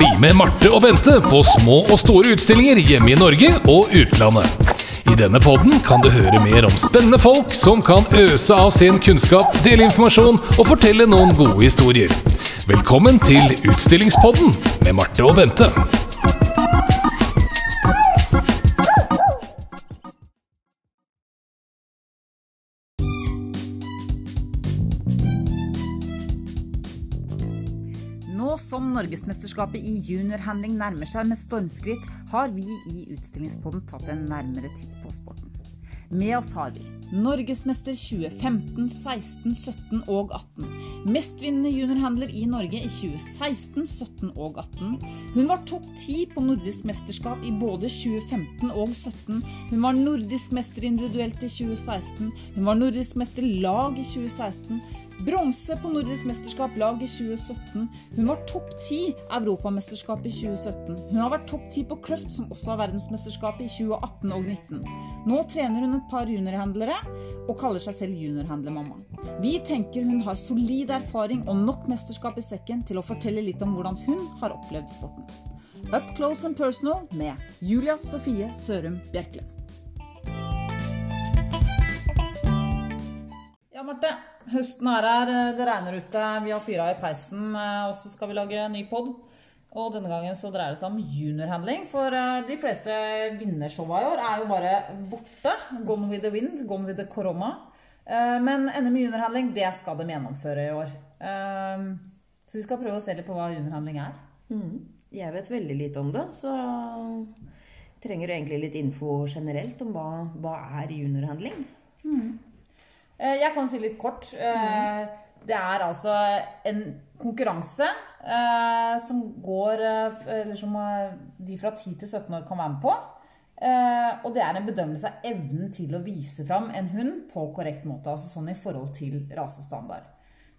Bli med Marte og Bente på små og store utstillinger hjemme i Norge og utlandet. I denne podden kan du høre mer om spennende folk som kan øse av sin kunnskap, dele informasjon og fortelle noen gode historier. Velkommen til Utstillingspodden med Marte og Bente. Som Norgesmesterskapet i juniorhandling nærmer seg med stormskritt, har vi i Utstillingspodden tatt en nærmere titt på sporten. Med oss har vi Norgesmester 2015, 16, 17 og 18. Mestvinnende juniorhandler i Norge i 2016, 17 og 18. Hun var topp ti på nordisk mesterskap i både 2015 og 2017. Hun var nordisk mester individuelt i 2016. Hun var nordisk mester lag i 2016. Bronse på nordisk mesterskap lag i 2017. Hun var topp ti Europamesterskap i 2017. Hun har vært topp ti på Kløft, som også har verdensmesterskap i 2018 og 2019. Nå trener hun et par juniorhandlere og kaller seg selv juniorhandlermamma. Vi tenker hun har solid erfaring og nok mesterskap i sekken til å fortelle litt om hvordan hun har opplevd sporten. Up close and personal med Julia Sofie Sørum Bjerkelen. Marte. Høsten er her, det regner ute, vi har fyra i peisen, eh, og så skal vi lage en ny pod. Og denne gangen så dreier det seg om juniorhandling, for eh, de fleste vinnershowa i år er jo bare borte. Gone with the wind, gone with the corona. Eh, Men NM i juniorhandling, det skal de gjennomføre i år. Så vi skal prøve å se litt på hva juniorhandling er. Jeg vet veldig lite om det, så trenger du egentlig litt info generelt om hva, hva er juniorhandling. Eh, Jeg kan si litt kort. Eh, Det er altså en konkurranse eh, som går eh, Eller som eh, de fra 10 til 17 år kan være med på. Eh, Og det er en bedømmelse av evnen til å vise fram en hund på korrekt måte. Altså sånn i forhold til rasestandard.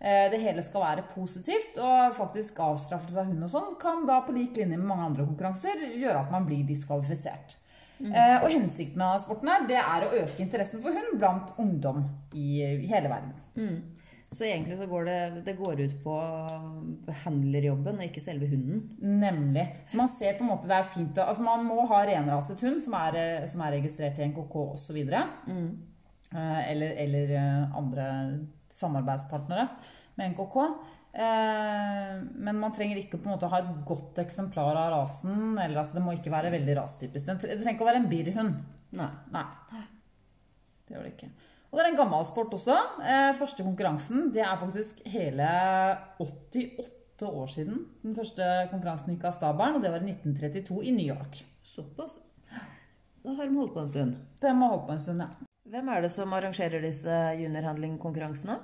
Eh, Det hele skal være positivt, og faktisk avstraffelse av hund og sånn kan da på lik linje med mange andre konkurranser gjøre at man blir diskvalifisert. Eh, Og hensikten med sporten her, det er å øke interessen for hund blant ungdom i, i hele verden. Så egentlig så går det, det går ut på handlerjobben og ikke selve hunden. Nemlig. Så man ser på en måte det er fint å, Altså man må ha renraset hund som er, eh, som er registrert i NKK osv. Mm. Eller, eller eh, andre samarbeidspartnere med NKK. Eh, men man trenger ikke på en måte ha et godt eksemplar av rasen. Eller altså, Det må ikke være veldig rastypisk. Det trenger ikke å være en birrhund. Nei. Nei. Det gjør det ikke. Og det er en gammel sport også. Eh, første konkurransen det er faktisk hele 88 år siden den første konkurransen gikk av stabelen, og det var i 1932 i New York. Såpass. Da har de holdt på en stund. Det må holde på en stund, ja. Hvem er det som arrangerer disse juniorhandling-konkurransene?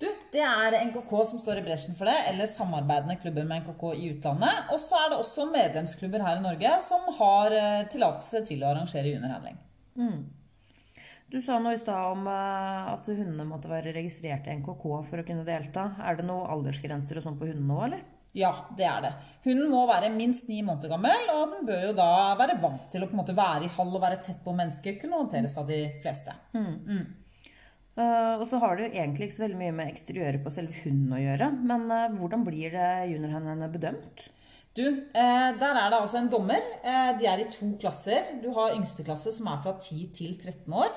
Du, Det er NKK som står i bresjen for det, eller samarbeidende klubber med NKK i utlandet. Og så er det også medlemsklubber her i Norge som har eh, tillatelse til å arrangere juniorhandling. Du sa noe i stad om eh, at hundene måtte være registrert i NKK for å kunne delta. Er det noen aldersgrenser og sånn på hundene nå, eller? Ja, det er det. Hunden må være minst ni måneder gammel, og den bør jo da være vant til å på en måte være i hall og være tett på mennesker. Kunne håndteres av de fleste. Eh, og så har det jo egentlig ikke så veldig mye med eksteriøret på selve hunden å gjøre. Men uh, hvordan blir det juniorhandlerne bedømt? Du, eh, der er det altså en dommer. Eh, de er i to klasser. Du har yngste klasse som er fra 10 til 13 år.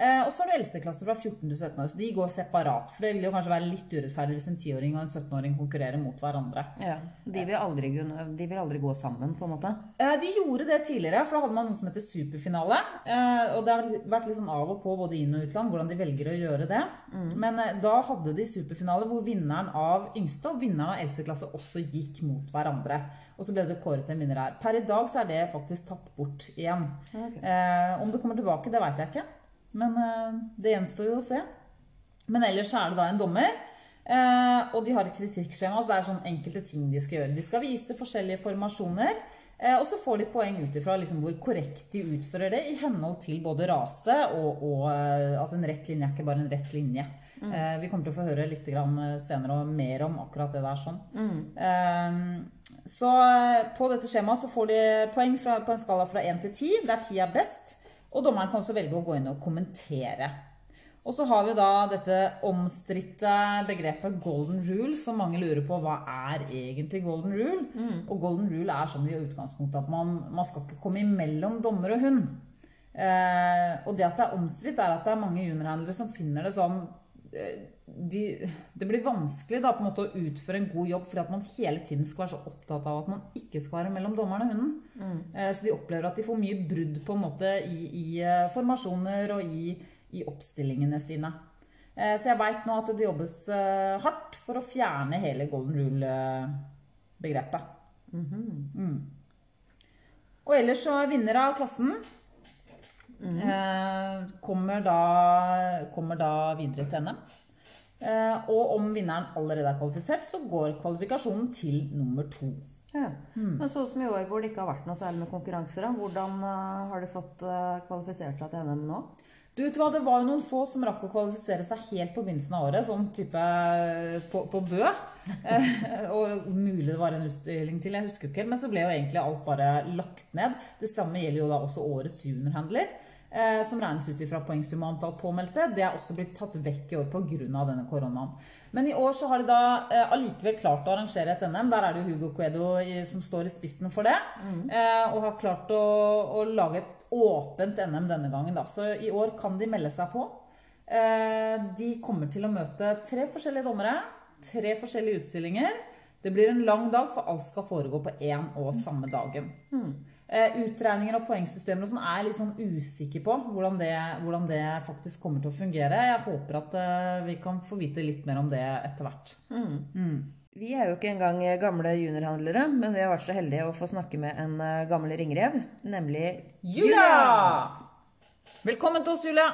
Eh, og så har du eldsteklasse fra 14 til 17 år. Så de går separat. For det vil jo kanskje være litt urettferdig hvis en 10-åring og en 17-åring konkurrerer mot hverandre. Ja, de vil, aldri, de vil aldri gå sammen, på en måte. Eh, De gjorde det tidligere, for da hadde man noe som heter superfinale. Eh, Og det har vært litt sånn av og på både inn- og utland hvordan de velger å gjøre det. Men eh, da hadde de superfinale hvor vinneren av yngste og vinneren av eldste klasse også gikk mot hverandre. Og så ble det kåret en vinner her. Per i dag så er det faktisk tatt bort igjen. Eh, Om det kommer tilbake, det veit jeg ikke. Men eh, det gjenstår jo å se. Men ellers er det da en dommer. Eh, og de har et kritikkskjema, så det er sånn enkelte ting de skal gjøre. De skal vise forskjellige formasjoner. Eh, og så får de poeng ut ifra liksom hvor korrekt de utfører det i henhold til både rase og, og Altså en rett linje er ikke bare en rett linje. Eh, vi kommer til å få høre litt grann senere og mer om akkurat det der sånn. Eh, så på dette skjemaet så får de poeng fra, på en skala fra 1 til 10, der 10 er best. Og dommeren kan også velge å gå inn og kommentere. Og så har vi da dette omstridte begrepet golden rule, som mange lurer på hva er egentlig golden rule. Og golden rule er sånn i utgangspunktet at man, man skal ikke komme imellom dommer og hund. Eh, og det at det er omstridt, er at det er mange juniorhandlere som finner det sånn eh, de, Det blir vanskelig da på en måte å utføre en god jobb fordi at man hele tiden skal være så opptatt av at man ikke skal være mellom dommeren og hunden. Eh, så de opplever at de får mye brudd på en måte i, i eh, formasjoner og i, i oppstillingene sine. Eh, Så jeg veit nå at det jobbes eh, hardt for å fjerne hele golden rule-begrepet. Mm. Og ellers så er vinner av klassen eh, kommer, da, kommer da videre til NM. Eh, og om vinneren allerede er kvalifisert, så går kvalifikasjonen til nummer to. Ja. Men sånn som i år hvor det ikke har vært noe særlig med konkurranser, da, hvordan eh, har de fått eh, kvalifisert seg til NM nå? Du vet hva, Det var jo noen få som rakk å kvalifisere seg helt på begynnelsen av året, sånn type på, på Bø. Og mulig det var en utstilling til, jeg husker ikke. Men så ble jo egentlig alt bare lagt ned. Det samme gjelder jo da også årets juniorhandler. Eh, som regnes ut ifra poengsum og antall påmeldte. Det er også blitt tatt vekk i år pga. denne koronaen. Men i år så har de da eh, allikevel klart å arrangere et NM. Der er det jo Hugo Cuedo som står i spissen for det. Eh, og har klart å, å lage et åpent NM denne gangen. Da. Så i år kan de melde seg på. Eh, de kommer til å møte tre forskjellige dommere. Tre forskjellige utstillinger. Det blir en lang dag, for alt skal foregå på én og samme dagen. Eh, utregninger og poengsystemer og sånn er jeg litt sånn usikker på hvordan det, hvordan det faktisk kommer til å fungere. Jeg håper at eh, vi kan få vite litt mer om det etter hvert. Vi er jo ikke engang gamle juniorhandlere, men vi har vært så heldige å få snakke med en eh, gammel ringrev, nemlig Julia! Velkommen til oss, Julia.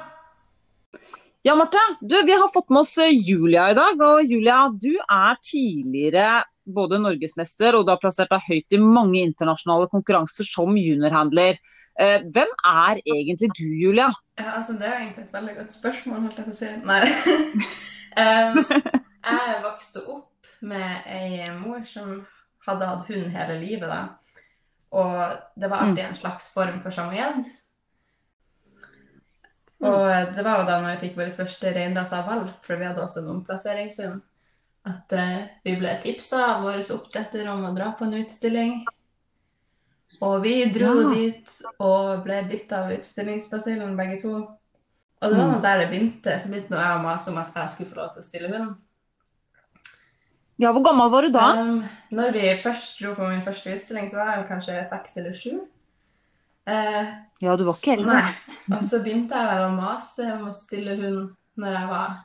Ja, Marte. Du, vi har fått med oss eh, Julia i dag. Og Julia, du er tidligere både norgesmester og du har plassert deg høyt i mange internasjonale konkurranser som juniorhandler. Eh, hvem er egentlig du, Julia? Ja, altså Det er egentlig et veldig godt spørsmål, holdt jeg på å si. Nei. um, jeg vokste opp med ei mor som hadde hatt hund hele livet. da. Og det var alltid en slags form for samoyed. Og det var jo da når vi fikk vår første reinrasa valp, for vi hadde også en omplasseringshund, at eh, vi ble tipsa av vår oppdretter om å dra på en utstilling. Og vi dro Ja. dit og ble bitt av utstillingsbasillen begge to. Og det var nå der det begynte. Så begynte jeg å mase om at jeg skulle få lov til å stille hund. Ja, Hvor gammel var du da? Um, når vi først dro på min første utstilling, så var jeg kanskje seks eller sju. Uh, Ja, du var ikke eldre. nei. Og så begynte jeg å mase om å stille hund når jeg var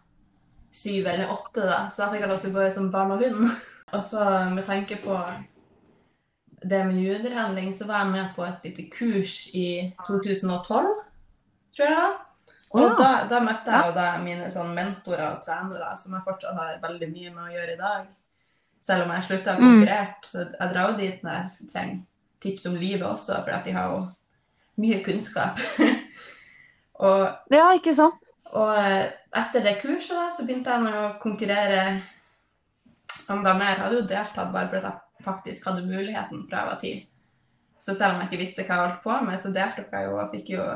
syv eller åtte, da. Så da fikk jeg lov til å gå som barn og hund. Og så med tanke på det med juniorhandling, så var jeg med på et lite kurs i 2012, tror jeg det var. Og Ja. da, da møtte jeg jo da mine sånn mentorer og trenere, som jeg fortsatt har veldig mye med å gjøre i dag. Selv om jeg slutta å Mm. konkurrere. Så jeg drar jo dit når jeg trenger tips om livet også, for de har jo mye kunnskap. og, Ja, ikke sant? Og eh, etter det kurset da, så begynte jeg å konkurrere enda mer. Jeg hadde jo deltatt bare fordi jeg faktisk hadde muligheten fra jeg var ti. Så selv om jeg ikke visste hva jeg holdt på med, så deltok jeg jo og fikk jo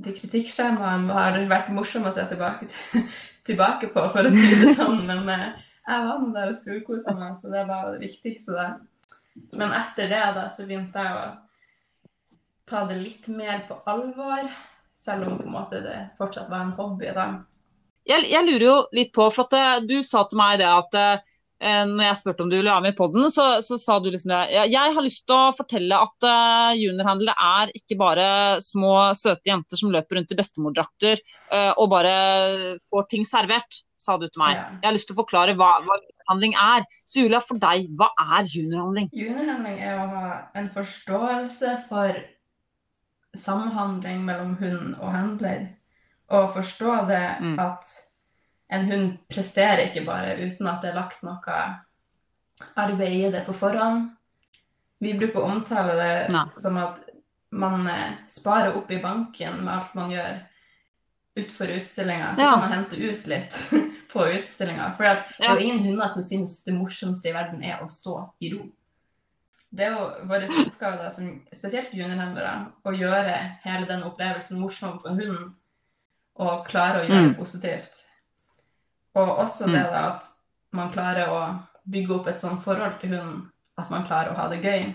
De kritikkskjemaene har vært morsomme å se tilbake, tilbake på, for å si det sånn. Men eh, jeg var nå der og storkosa meg, så det var det viktigste. da. Men etter det da, så begynte jeg å ta det litt mer på alvor. Selv om måte det fortsatt var en hobby da. Jeg, jeg lurer jo litt på, for at eh, du sa til meg det at eh, når jeg spurte om du ville være med i podden, så, så sa du liksom det. Jeg, jeg har lyst til å fortelle at eh, juniorhandlere er ikke bare små, søte jenter som løper rundt i bestemordrakter eh, og bare får ting servert, sa du til meg. Ja. Jeg har lyst til å forklare hva, hva juniorhandling er. Så Julia, for deg, hva er juniorhandling? Juniorhandling er å ha en forståelse for samhandling mellom hund og handler. Og forstå det Mm. at en hund presterer ikke bare uten at det er lagt noe arbeid i det på forhånd. Vi bruker å omtale det Nei. som at man eh, sparer opp i banken med alt man gjør utfor utstillinga. Så Ja. kan man hente ut litt på utstillinga. For det er jo ingen hunder som syns det morsomste i verden er å stå i ro. Det er jo vår oppgave, da, som spesielt juniorhandlere, å gjøre hele den opplevelsen morsom for hunden. og klare å gjøre Mm. det positivt. Og også det Mm. da at man klarer å bygge opp et sånt forhold til hunden at man klarer å ha det gøy.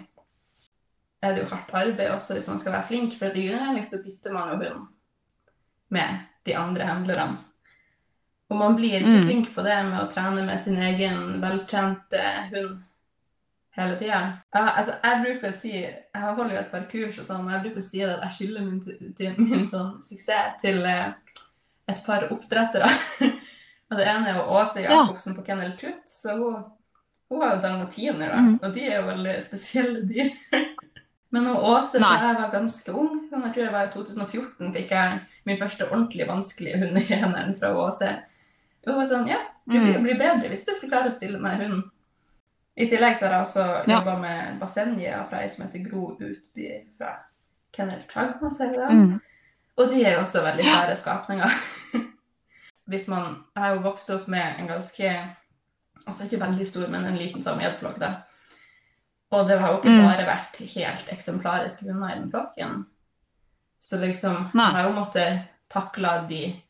Er det jo hardt arbeid også hvis man skal være flink, for etter i juniorhandling så bytter man jo hund med de andre handlerne. Og man blir ikke Mm. flink på det med å trene med sin egen veltrente hund hele tida. Ja, altså, jeg bruker å si Jeg holder jo et par kurs og sånn, og jeg bruker å si at jeg skylder min, til, min sånn suksess til eh, et par oppdrettere. og det ene er jo Åse Jacobsen på Kennel Tut, så hun, hun har jo dalmatiner, da, Mm. og de er jo veldig spesielle dyr. Men Åse, da jeg var ganske ung, jeg tror det var i 2014, fikk jeg min første ordentlig vanskelige hund i eneren fra Åse. Hun var sånn Ja, du blir, Mm. blir bedre hvis du klarer å stille denne hunden. I tillegg så har jeg også Ja. jobba med Basenje fra ei som heter Gro Utby fra Kennel Tragma? Mm. Og de er jo også veldig sære skapninger. Hvis man Jeg har jo vokst opp med en ganske Altså ikke veldig stor, men en liten samedflokk, da. Og det har jo ikke Mm. bare vært helt eksemplariske hunder i den flokken. Så liksom Nei. Jeg har jo måttet takle de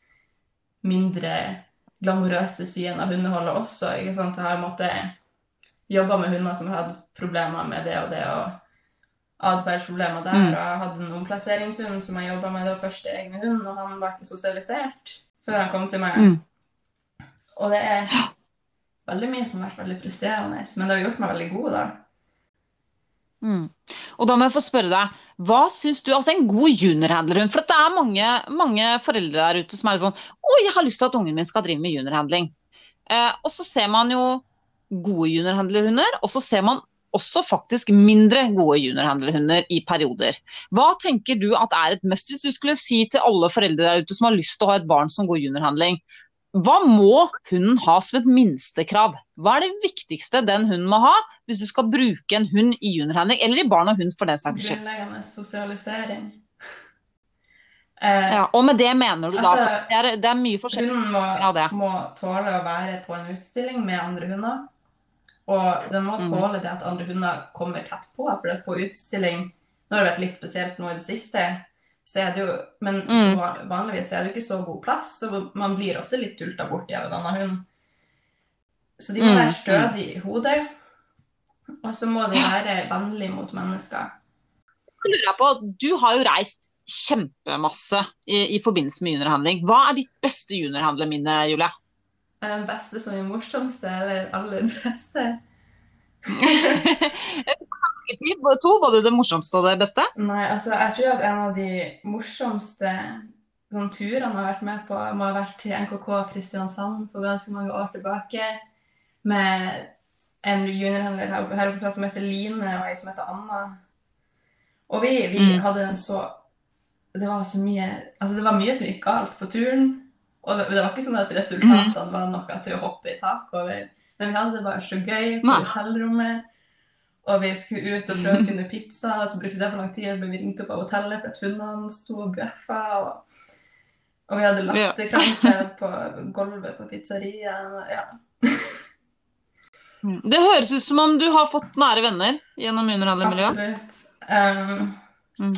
mindre glamorøse sidene av hundeholdet også. ikke sant? Jeg har måttet jobbe med hunder som hatt problemer med det og det, og atferdsproblemer der. Mm. Og jeg hadde en omplasseringshund som jeg jobba med, det var første egne hund, og han var ikke sosialisert før han kom til meg. Mm. Og det er veldig mye som har vært veldig frustrerende, men det har gjort meg veldig god, da. Mm. Og da må jeg få spørre deg, hva syns du altså en god juniorhandlerhund? For det er mange, mange foreldre der ute som er sånn Å, jeg har lyst til at ungen min skal drive med juniorhandling. Eh, og så ser man jo gode juniorhandlerhunder, og så ser man også faktisk mindre gode juniorhandlerhunder i perioder. Hva tenker du at er et must hvis du skulle si til alle foreldre der ute som har lyst til å ha et barn som går juniorhandling? Hva må hunden ha som et minstekrav? Hva er det viktigste den hunden må ha hvis du skal bruke en hund i juniorhandling, eller i barn og hund for den saks skyld? Grunnleggende sosialisering. Eh, Ja, og med det mener du da Altså, det, er, det er mye forskjellig. Hunden må, må tåle å være på en utstilling med andre hunder. Og den må Mhm. tåle det at andre hunder kommer tett på. For det er på utstilling Nå har det vært litt spesielt nå i det siste, så er det jo Men Mm. vanligvis er det jo ikke så god plass, så man blir ofte litt dulta borti av en annen hund. Så de må Mm, være stødige i hodet. Og så må de være vennlige mot mennesker. Jeg lurer på, Du har jo reist kjempemasse i, i forbindelse med juniorhandling. Hva er ditt beste juniorhandleminne, Julia? Den beste som er morsomste, eller aller beste? To, var det morsomste og det beste? Nei, altså jeg tror at en av de morsomste sånn, turene jeg har vært med på, må ha vært til NKK Kristiansand for ganske mange år tilbake. Med en juniorhandler her her oppe som heter Line, og ei som heter Anna. Og vi, vi Mm. hadde en så Det var så mye Altså det var mye som gikk galt på turen. Og det, var ikke sånn at resultatene var noe til å hoppe i tak over. Men vi hadde det bare så gøy på hotellrommet. Og vi skulle ut og prøve å finne pizza, og så brukte det for lang tid. Men vi ringte opp av hotellet for at hundene sto og bjeffa. Og, og vi hadde latterkrampe på gulvet på pizzeriaen. Ja. Det høres ut som om du har fått nære venner gjennom underhandlermiljøet. Absolutt. Um, Mm.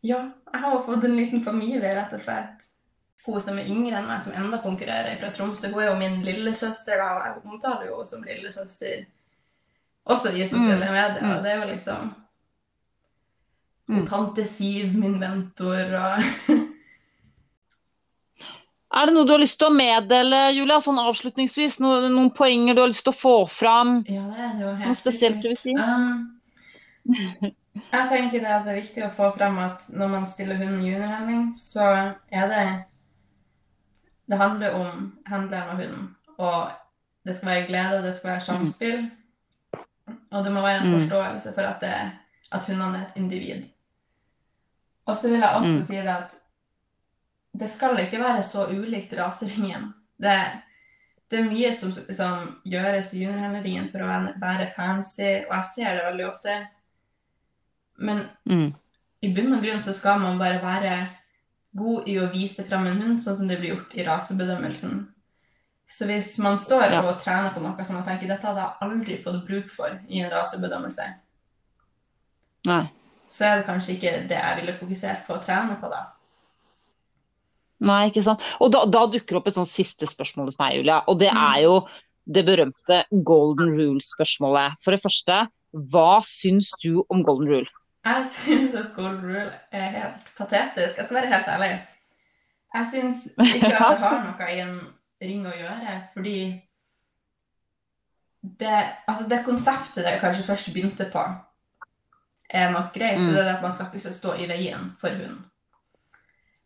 Ja, jeg har fått en liten familie, rett og slett. Hun som er yngre enn meg, som enda konkurrerer fra Tromsø, hun er jo min lillesøster, da, og jeg omtaler jo henne som lillesøster også i sosiale Mm. medier. Mm. Og det er jo liksom Mm. Tante Siv, min mentor, og Er det noe du har lyst til å meddele, Julia, sånn avslutningsvis? Noen, noen poenger du har lyst til å få fram? Ja, det det helt Noe spesielt du vil si? Um, jeg tenker det at det er viktig å få frem at når man stiller hund i juniorhandling, så er det Det handler om handleren og hunden. Og det skal være glede, det skal være samspill. Og det må være en Mm. forståelse for at, det, at hundene er et individ. Og så vil jeg også Mm. si det at det skal ikke være så ulikt raseringen. Det, det er mye som, som gjøres i juniorhenderingen for å være fancy, og jeg ser det veldig ofte. Men Mm. i bunn og grunn så skal man bare være god i å vise frem en hund, sånn som det blir gjort i rasebedømmelsen. Så hvis man står Ja. og trener på noe som man tenker dette hadde jeg aldri fått bruk for i en rasebedømmelse, Nei. så er det kanskje ikke det jeg ville fokusert på å trene på da. Nei, ikke sant. Og da, da dukker opp et sånt siste spørsmål hos meg, Julia. Og det Mm. er jo det berømte golden rule-spørsmålet. For det første, hva syns du om golden rule? Jeg syns at golden rule er helt patetisk. Jeg skal være helt ærlig. Jeg syns ikke at det har noe i en ring å gjøre, fordi det, altså det konseptet det kanskje først begynte på, er nok greit. Mm. Det er at man skal ikke stå i veien for hunden.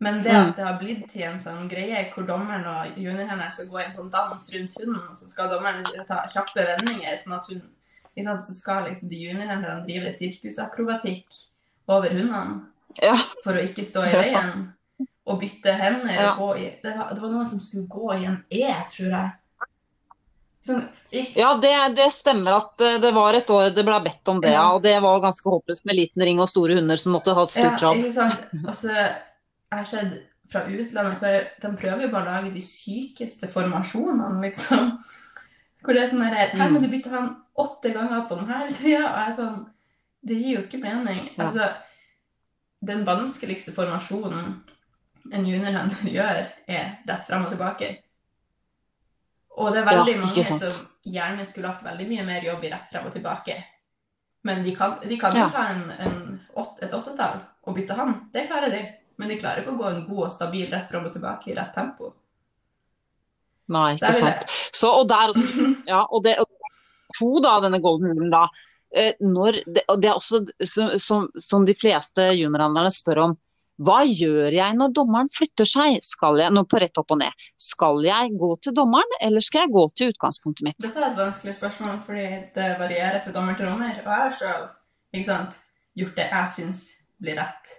Men det Mm. at det har blitt til en sånn greie hvor dommeren og juniorene skal gå i en sånn dans rundt hunden, og så skal dommeren ta kjappe vendinger, sånn at hun ikke sant, Så skal liksom de juniorene drive sirkusakrobatikk over hundene Ja. for å ikke stå i veien. Og bytte hender. Ja. og i, det, var, det var noen som skulle gå i en E, tror jeg. Sånn, gikk, Ja, det, det stemmer at eh, det var et år det ble bedt om det, ja. Ja. Og det var ganske håpløst med liten ring og store hunder som måtte ha et stort ja, trav. ikke sant? Altså, jeg har sett fra utlandet de prøver jo bare å lage de sykeste formasjonene, liksom. Hvor det er sånn her Her må Mm. du bytte han åtte ganger på denne sida. Og jeg er sånn Det gir jo ikke mening. Ja. Altså, den vanskeligste formasjonen en juniorhandler gjør, er rett frem og tilbake. Og det er veldig Ja, mange sant. som gjerne skulle hatt veldig mye mer jobb i rett frem og tilbake. Men de kan, de kan jo Ja. ta en, en, åt- et åttetall og bytte han. Det klarer de. Men de klarer ikke å gå en god og stabil rett frem og tilbake i rett tempo. Nei, ikke sant. Så, og der også, ja, og det, og to da, denne golden rulen da, eh, når, det, og det er også som, som, som de fleste juniorhandlerne spør om, hva gjør jeg når dommeren flytter seg? Skal jeg, nå på rett opp og ned, skal jeg gå til dommeren, eller skal jeg gå til utgangspunktet mitt? Dette er et vanskelig spørsmål, fordi det varierer fra dommer til dommer. Og jeg har sjøl gjort det jeg syns blir rett.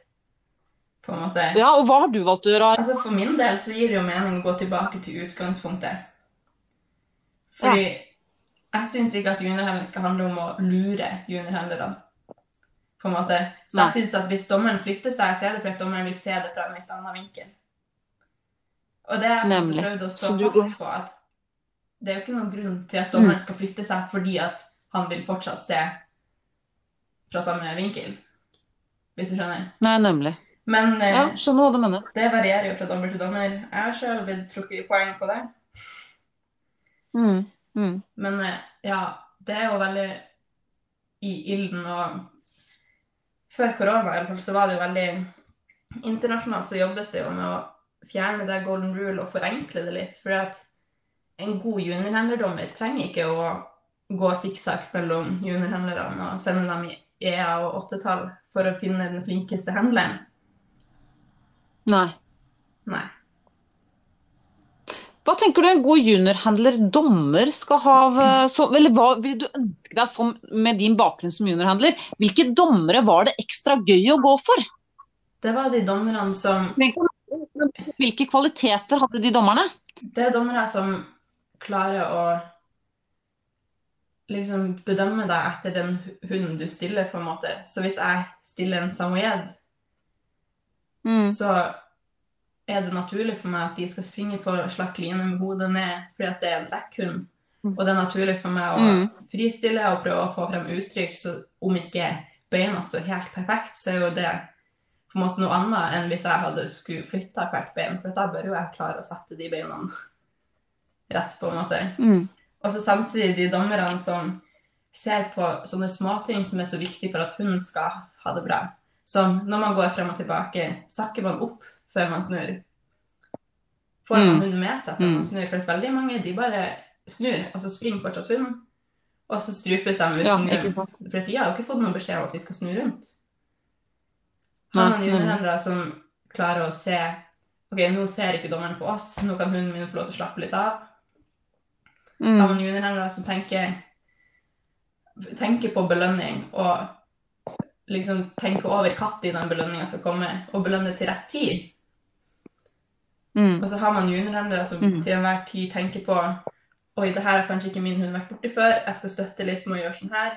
På en måte. Ja, og hva har du valgt å gjøre? Altså For min del så gir det jo mening å gå tilbake til utgangspunktet. Fordi jeg syns ikke at juniorhandel skal handle om å lure juniorhandlerne. På en måte. Så jeg synes at hvis dommeren flytter seg, så er det fordi dommeren vil se det fra en litt annen vinkel. Og det har jeg prøvd å stå Så du- fast på at det er jo ikke noen grunn til at dommeren skal flytte seg fordi at han vil fortsatt se fra samme vinkel. Hvis du skjønner. Nei, nemlig. Men eh, Ja, skjønner hva du mener. det varierer jo fra dommer til dommer. Jeg har sjøl blitt trukket i poeng på det. Mm, mm. Men eh, ja, det er jo veldig i ilden og Før korona i hvert fall, så var det jo veldig Internasjonalt så jobbes det jo med å fjerne det golden rule og forenkle det litt. For at en god juniorhendlerdommer trenger ikke å gå sikksakk mellom juniorhendlerne og sende dem i EA og åttetall for å finne den flinkeste handleren. Nei. Nei. Hva tenker du en god juniorhandler, dommer, skal ha eh, så, Eller hva vil du ønske deg som, med din bakgrunn som juniorhandler? Hvilke dommere var det ekstra gøy å gå for? Det var de dommerne som Hvilke kvaliteter hadde de dommerne? Det er dommere som klarer å liksom bedømme deg etter den hunden du stiller, på en måte. Så hvis jeg stiller en samoyed, Mm. så er det naturlig for meg at de skal springe på slakk line med hodet ned, fordi at det er en trekkhund. Mm. Og det er naturlig for meg å Mm. fristille og prøve å få frem uttrykk, så om ikke beina står helt perfekt, så er jo det på en måte noe annet enn hvis jeg hadde skulle flytta hvert bein, for da bør jo jeg klare å sette de beina rett, på en måte. Mm. Og så samtidig de dommerne som ser på sånne småting som er så viktige for at hunden skal ha det bra. Som når man går frem og tilbake, sakker man opp før man snur. Får man Mm. hunden med seg før Mm. man snur? For veldig mange de bare snur, og så springer fortsatt hunden. Og så strupes de uten Ja, hund. For de har jo ikke fått noen beskjed om at vi skal snu rundt. Har man hundehendere som klarer å se Ok, nå ser ikke dommeren på oss, nå kan hunden min få lov til å slappe litt av. Har Mm. man hundehendere som tenker, tenker på belønning og liksom tenke over når den belønninga skal komme, og belønne til rett tid. Mm. Og så har man juniorhendere som Mm. til enhver tid tenker på Oi, det her har kanskje ikke min hund vært borti før, jeg skal støtte litt med å gjøre sånn her.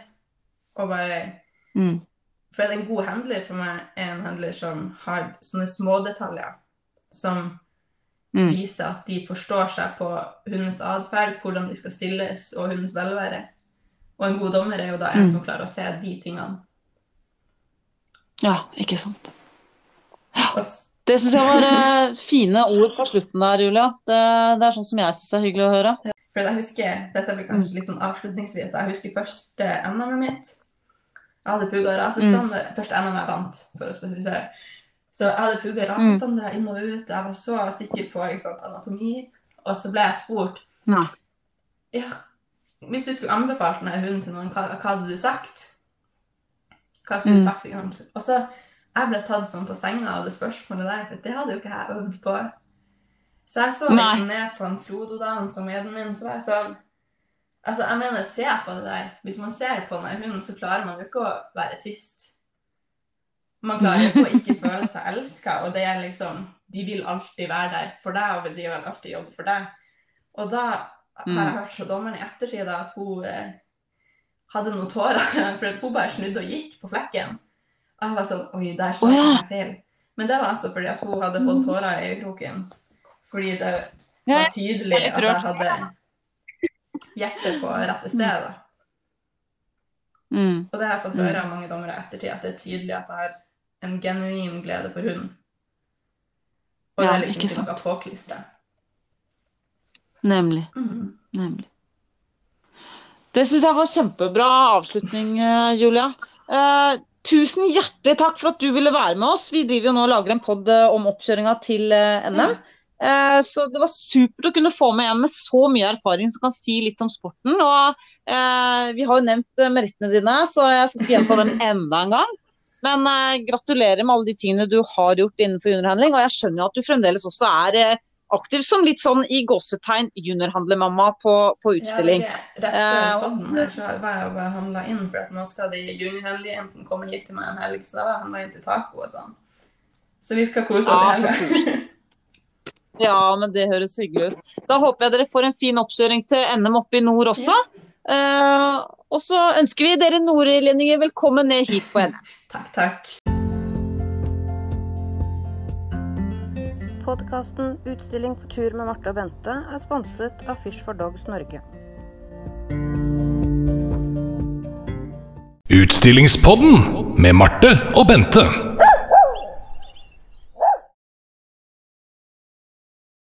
Og bare Mm. For en god handler for meg er en handler som har sånne smådetaljer som Mm. viser at de forstår seg på hundens atferd, hvordan de skal stilles, og hundens velvære. Og en god dommer er jo da en Mm. som klarer å se de tingene. Ja, ikke sant. Ja. Det syns jeg var eh, fine ord på slutten der, Julia. Det, det er sånn som jeg syns er hyggelig å høre. For jeg husker, Dette blir kanskje litt sånn avslutningsvis. Jeg husker første NM-et mitt. Jeg hadde pugga rasestander. Første NM jeg vant, for å spesifisere. Så jeg hadde pugga rasestandere inn og ut. Jeg var så sikker på sant, anatomi. Og så ble jeg spurt Ja. ja, Hvis du skulle anbefalt denne hunden til noen, hva, hva hadde du sagt? Hva skulle du Mm. sagt? ikke Jon? Og så jeg ble tatt sånn på senga av det spørsmålet der, for det hadde jo ikke jeg øvd på. Så jeg så liksom ned på en Frodo-dan som gjedden min, så var jeg sånn Altså, jeg mener, se på det der. Hvis man ser på den hunden, så klarer man jo ikke å være trist. Man klarer jo ikke å ikke føle seg elska, og det er liksom De vil alltid være der for deg, og de vil alltid jobbe for deg. Og da har jeg Mm. hørt fra dommeren i ettertid at hun eh, hadde noen tårer, for hun bare snudde og gikk på flekken. Og jeg var sånn Oi, der ja. jeg feil. Men det var altså fordi at hun hadde fått tårer i øyekroken. Fordi det var tydelig at jeg hadde hjertet på rette sted. Mm. Og det har jeg fått Mm. høre av mange dommere i ettertid, at det er tydelig at jeg har en genuin glede for hunden. Og Ja, det er liksom ikke noe påklistra. Nemlig. Mm. Nemlig. Det syns jeg var kjempebra avslutning, eh, Julia. Eh, tusen hjertelig takk for at du ville være med oss. Vi driver jo nå og lager en pod om oppkjøringa til eh, NM. Eh, så det var supert å kunne få med en med så mye erfaring som kan si litt om sporten. Og eh, vi har jo nevnt eh, merittene dine, så jeg skal ikke gjenta dem enda en gang. Men eh, gratulerer med alle de tingene du har gjort innenfor juniorhandling. Og jeg skjønner at du fremdeles også er eh, aktiv som litt sånn i gåsetegn juniorhandlemamma på, på utstilling. Ja, rett Eh, før podden her så var jeg og handla inn, for at nå skal de juniorhandlejentene komme hit til meg en helg, så da var jeg handla inn til taco og sånn. Så vi skal kose oss ja, i helga. Ja, men det høres hyggelig ut. Da håper jeg dere får en fin oppkjøring til NM oppe i nord også. Eh, og så ønsker vi dere nordlendinger velkommen ned hit på NM. takk, takk. Podkasten 'Utstilling på tur med Marte og Bente' er sponset av Fish for Dogs Norge. Utstillingspodden med Marte og Bente.